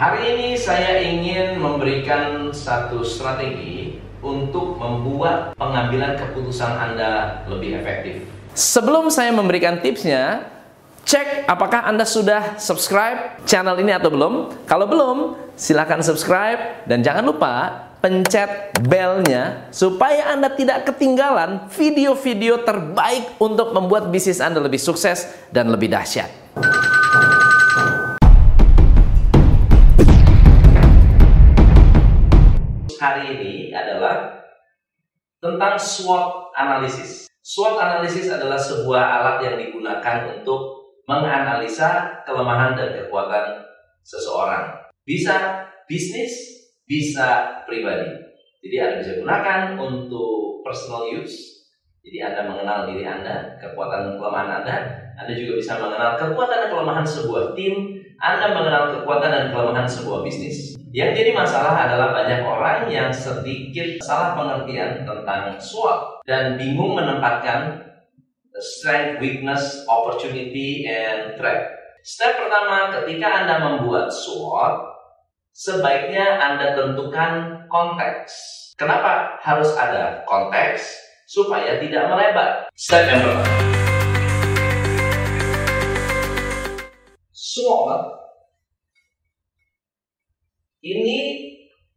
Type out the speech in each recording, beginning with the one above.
Hari ini saya ingin memberikan satu strategi untuk membuat pengambilan keputusan Anda lebih efektif. Sebelum saya memberikan tipsnya, cek apakah Anda sudah subscribe channel ini atau belum. Kalau belum, silahkan subscribe dan jangan lupa pencet belnya supaya Anda tidak ketinggalan video-video terbaik untuk membuat bisnis Anda lebih sukses dan lebih dahsyat. Tentang SWOT analisis. SWOT analisis adalah sebuah alat yang digunakan untuk menganalisa kelemahan dan kekuatan seseorang. Bisa bisnis, bisa pribadi. Jadi Anda bisa gunakan untuk personal use. Jadi Anda mengenal diri Anda, kekuatan dan kelemahan Anda. Anda juga bisa mengenal kekuatan dan kelemahan sebuah tim. Anda mengenal kekuatan dan kelemahan sebuah bisnis. Yang jadi masalah adalah banyak orang yang sedikit salah pengertian tentang SWOT dan bingung menempatkan strength, weakness, opportunity, and threat. Step pertama ketika Anda membuat SWOT, sebaiknya Anda tentukan konteks. Kenapa harus ada konteks? Supaya tidak melebar. Step yang pertama. SWOT ini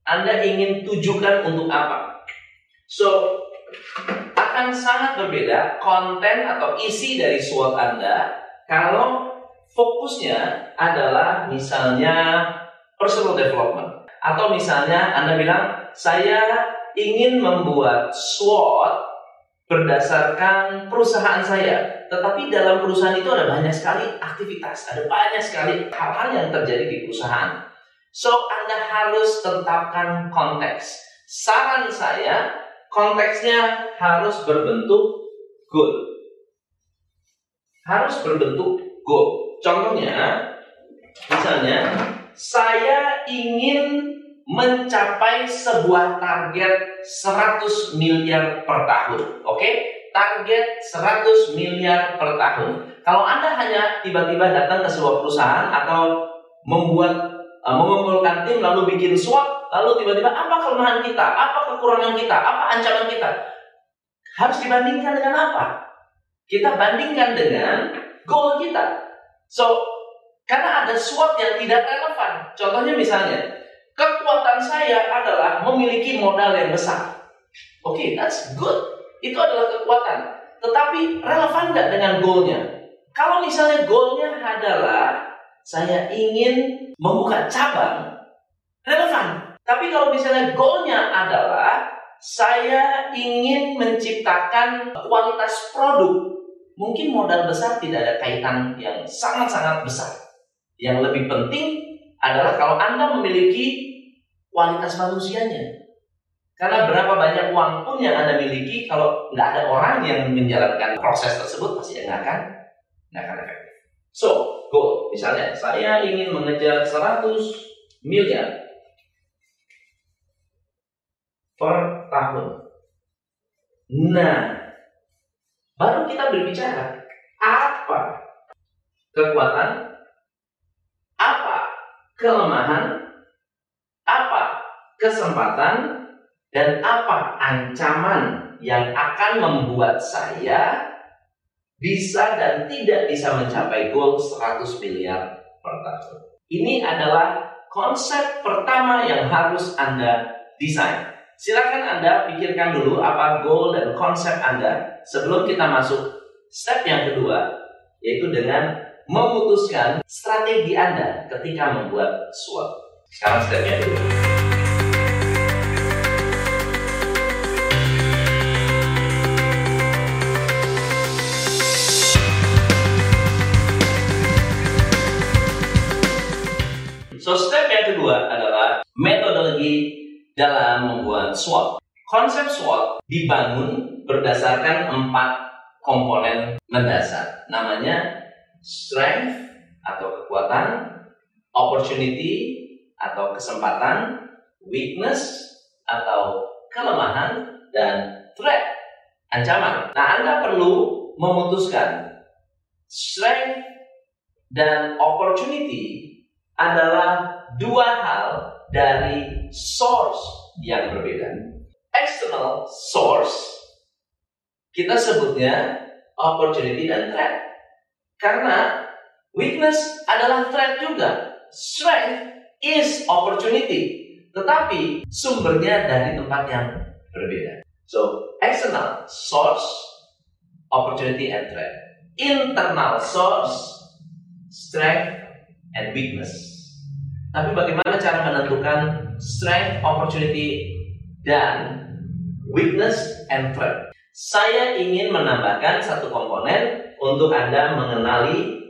Anda ingin tujukan untuk apa? So, akan sangat berbeda konten atau isi dari SWOT Anda kalau fokusnya adalah misalnya personal development atau misalnya Anda bilang saya ingin membuat SWOT berdasarkan perusahaan saya. Tetapi dalam perusahaan itu ada banyak sekali aktivitas, ada banyak sekali hal-hal yang terjadi di perusahaan. So, Anda harus tetapkan konteks. Saran saya, konteksnya harus berbentuk goal. Harus berbentuk goal. Contohnya, misalnya, saya ingin mencapai sebuah target 100 miliar per tahun. Oke? Okay? Target 100 miliar per tahun. Kalau Anda hanya tiba-tiba datang ke sebuah perusahaan atau membuat mengumpulkan tim lalu bikin SWOT lalu tiba-tiba apa kelemahan kita, apa kekurangan kita, apa ancaman kita harus dibandingkan dengan apa? Kita bandingkan dengan goal kita. So, karena ada SWOT yang tidak relevan. Contohnya misalnya, kekuatan saya adalah memiliki modal yang besar. Oke, okay, that's good. Itu adalah kekuatan. Tetapi relevan nggak dengan goalnya? Kalau misalnya goalnya adalah saya ingin membuka cabang, relevan. Tapi kalau misalnya goalnya adalah saya ingin menciptakan kualitas produk, mungkin modal besar tidak ada kaitan yang sangat-sangat besar. Yang lebih penting adalah kalau Anda memiliki kualitas manusianya. Karena berapa banyak uang pun yang Anda miliki, kalau nggak ada orang yang menjalankan proses tersebut, pasti nggak akan, nggak akan efektif. Misalnya, saya ingin mengejar 100 miliar per tahun. Nah, baru kita berbicara apa kekuatan, apa kelemahan, apa kesempatan, dan apa ancaman yang akan membuat saya bisa dan tidak bisa mencapai goal 100 miliar per tahun. Ini adalah konsep pertama yang harus Anda desain. Silakan Anda pikirkan dulu apa goal dan konsep Anda sebelum kita masuk step yang kedua, yaitu dengan memutuskan strategi Anda ketika membuat SWOT. Sekarang stepnya dulu. So step yang kedua adalah metodologi dalam membuat SWOT. Konsep SWOT dibangun berdasarkan empat komponen mendasar. Namanya strength atau kekuatan, opportunity atau kesempatan, weakness atau kelemahan, dan threat, ancaman. Nah, Anda perlu memutuskan strength dan opportunity adalah dua hal dari source yang berbeda. External source kita sebutnya opportunity dan threat. Karena weakness adalah threat juga. Strength is opportunity. Tetapi sumbernya dari tempat yang berbeda. So, external source, opportunity and threat. Internal source, strength and weakness. Tapi bagaimana cara menentukan strength, opportunity, dan weakness and threat? Saya ingin menambahkan satu komponen untuk Anda mengenali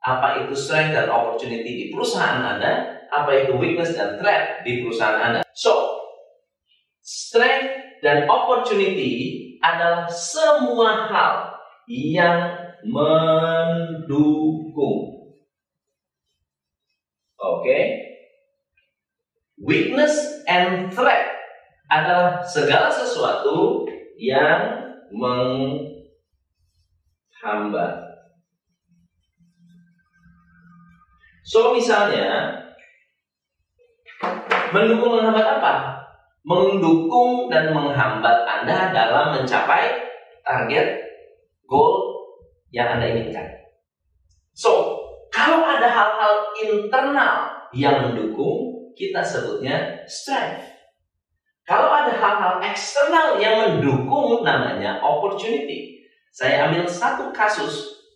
apa itu strength dan opportunity di perusahaan Anda, apa itu weakness dan threat di perusahaan Anda. So, strength dan opportunity adalah semua hal yang mendukung. Oke. Okay? Weakness and threat adalah segala sesuatu yang menghambat. So misalnya mendukung menghambat apa? Mendukung dan menghambat Anda dalam mencapai target goal yang Anda inginkan. So, ada hal-hal internal yang mendukung, kita sebutnya strength. Kalau ada hal-hal eksternal yang mendukung namanya opportunity. Saya ambil satu kasus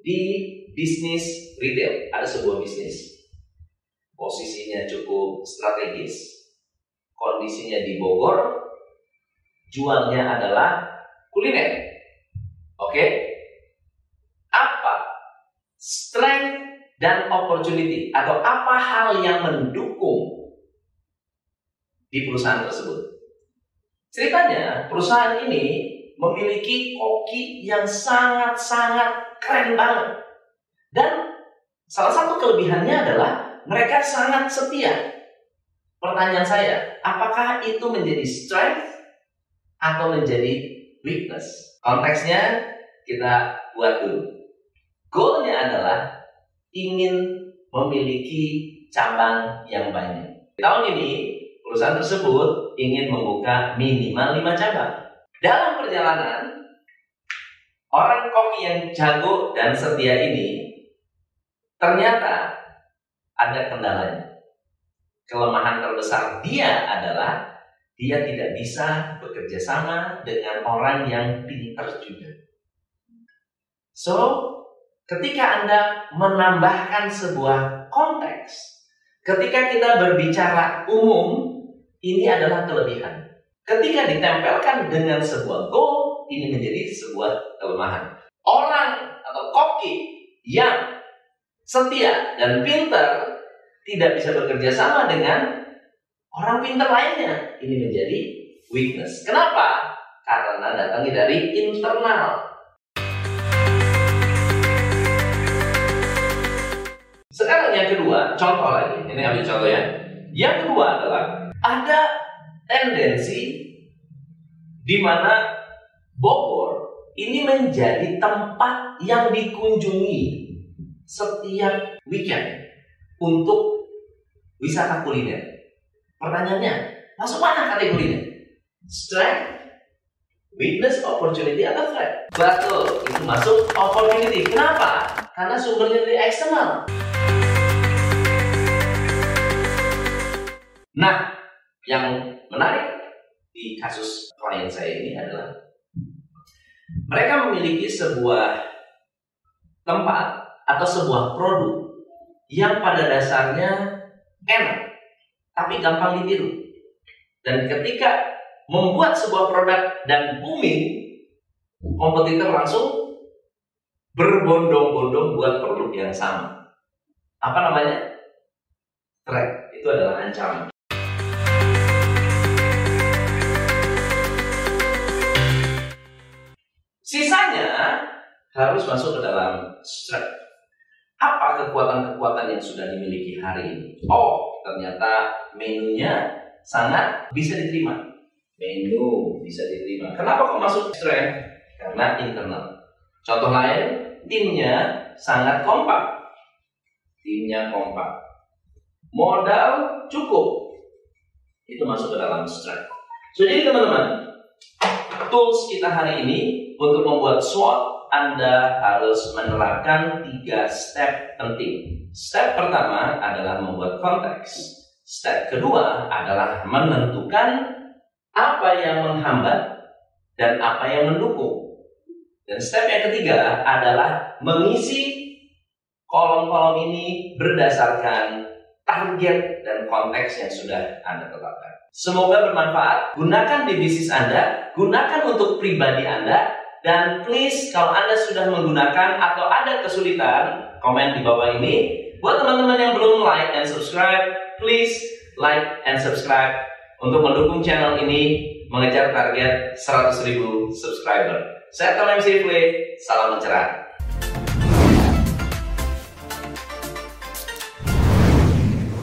di bisnis retail. Ada sebuah bisnis. Posisinya cukup strategis. Kondisinya di Bogor. Jualnya adalah kuliner. Oke? Apa strength dan opportunity atau apa hal yang mendukung di perusahaan tersebut. Ceritanya, perusahaan ini memiliki koki yang sangat-sangat keren banget. Dan salah satu kelebihannya adalah mereka sangat setia. Pertanyaan saya, apakah itu menjadi strength atau menjadi weakness? Konteksnya kita buat dulu. Goalnya adalah ingin memiliki cabang yang banyak. Tahun ini perusahaan tersebut ingin membuka minimal 5 cabang. Dalam perjalanan, orang koki yang jago dan setia ini ternyata ada kendalanya. Kelemahan terbesar dia adalah dia tidak bisa bekerja sama dengan orang yang pintar juga. So, ketika Anda menambahkan sebuah konteks, ketika kita berbicara umum, ini adalah kelebihan. Ketika ditempelkan dengan sebuah goal, ini menjadi sebuah kelemahan. Orang atau koki yang setia dan pintar tidak bisa bekerja sama dengan orang pintar lainnya. Ini menjadi weakness. Kenapa? Karena datangnya dari internal. Sekarang yang kedua, contoh lagi. Ini ambil contoh ya. Yang kedua adalah ada tendensi di mana Bogor ini menjadi tempat yang dikunjungi setiap weekend untuk wisata kuliner. Pertanyaannya, masuk mana kategorinya? Strength, weakness, opportunity, atau threat? Betul, itu masuk opportunity. Kenapa? Karena sumbernya dari eksternal. Nah, yang menarik di kasus klien saya ini adalah mereka memiliki sebuah tempat atau sebuah produk yang pada dasarnya enak tapi gampang ditiru. Dan ketika membuat sebuah produk dan booming, kompetitor langsung berbondong-bondong buat produk yang sama. Apa namanya? Threat. Itu adalah ancaman. Sisanya harus masuk ke dalam strength. Apa kekuatan-kekuatan yang sudah dimiliki hari ini? Oh, ternyata menunya sangat bisa diterima. Menu bisa diterima. Kenapa kok masuk strength? Karena internal. Contoh lain, timnya sangat kompak. Timnya kompak. modal cukup. Itu masuk ke dalam strike. So, jadi teman-teman, tools kita hari ini untuk membuat SWOT, Anda harus menerapkan tiga step penting. Step pertama adalah membuat konteks. Step kedua adalah menentukan apa yang menghambat dan apa yang mendukung. Dan step yang ketiga adalah mengisi kolom-kolom ini berdasarkan target dan konteks yang sudah Anda tetapkan. Semoga bermanfaat. Gunakan di bisnis Anda, gunakan untuk pribadi Anda, dan please kalau Anda sudah menggunakan atau ada kesulitan, komen di bawah ini. Buat teman-teman yang belum like and subscribe, please like and subscribe untuk mendukung channel ini mengejar target 100.000 subscriber. Saya Tom MC salam mencerah.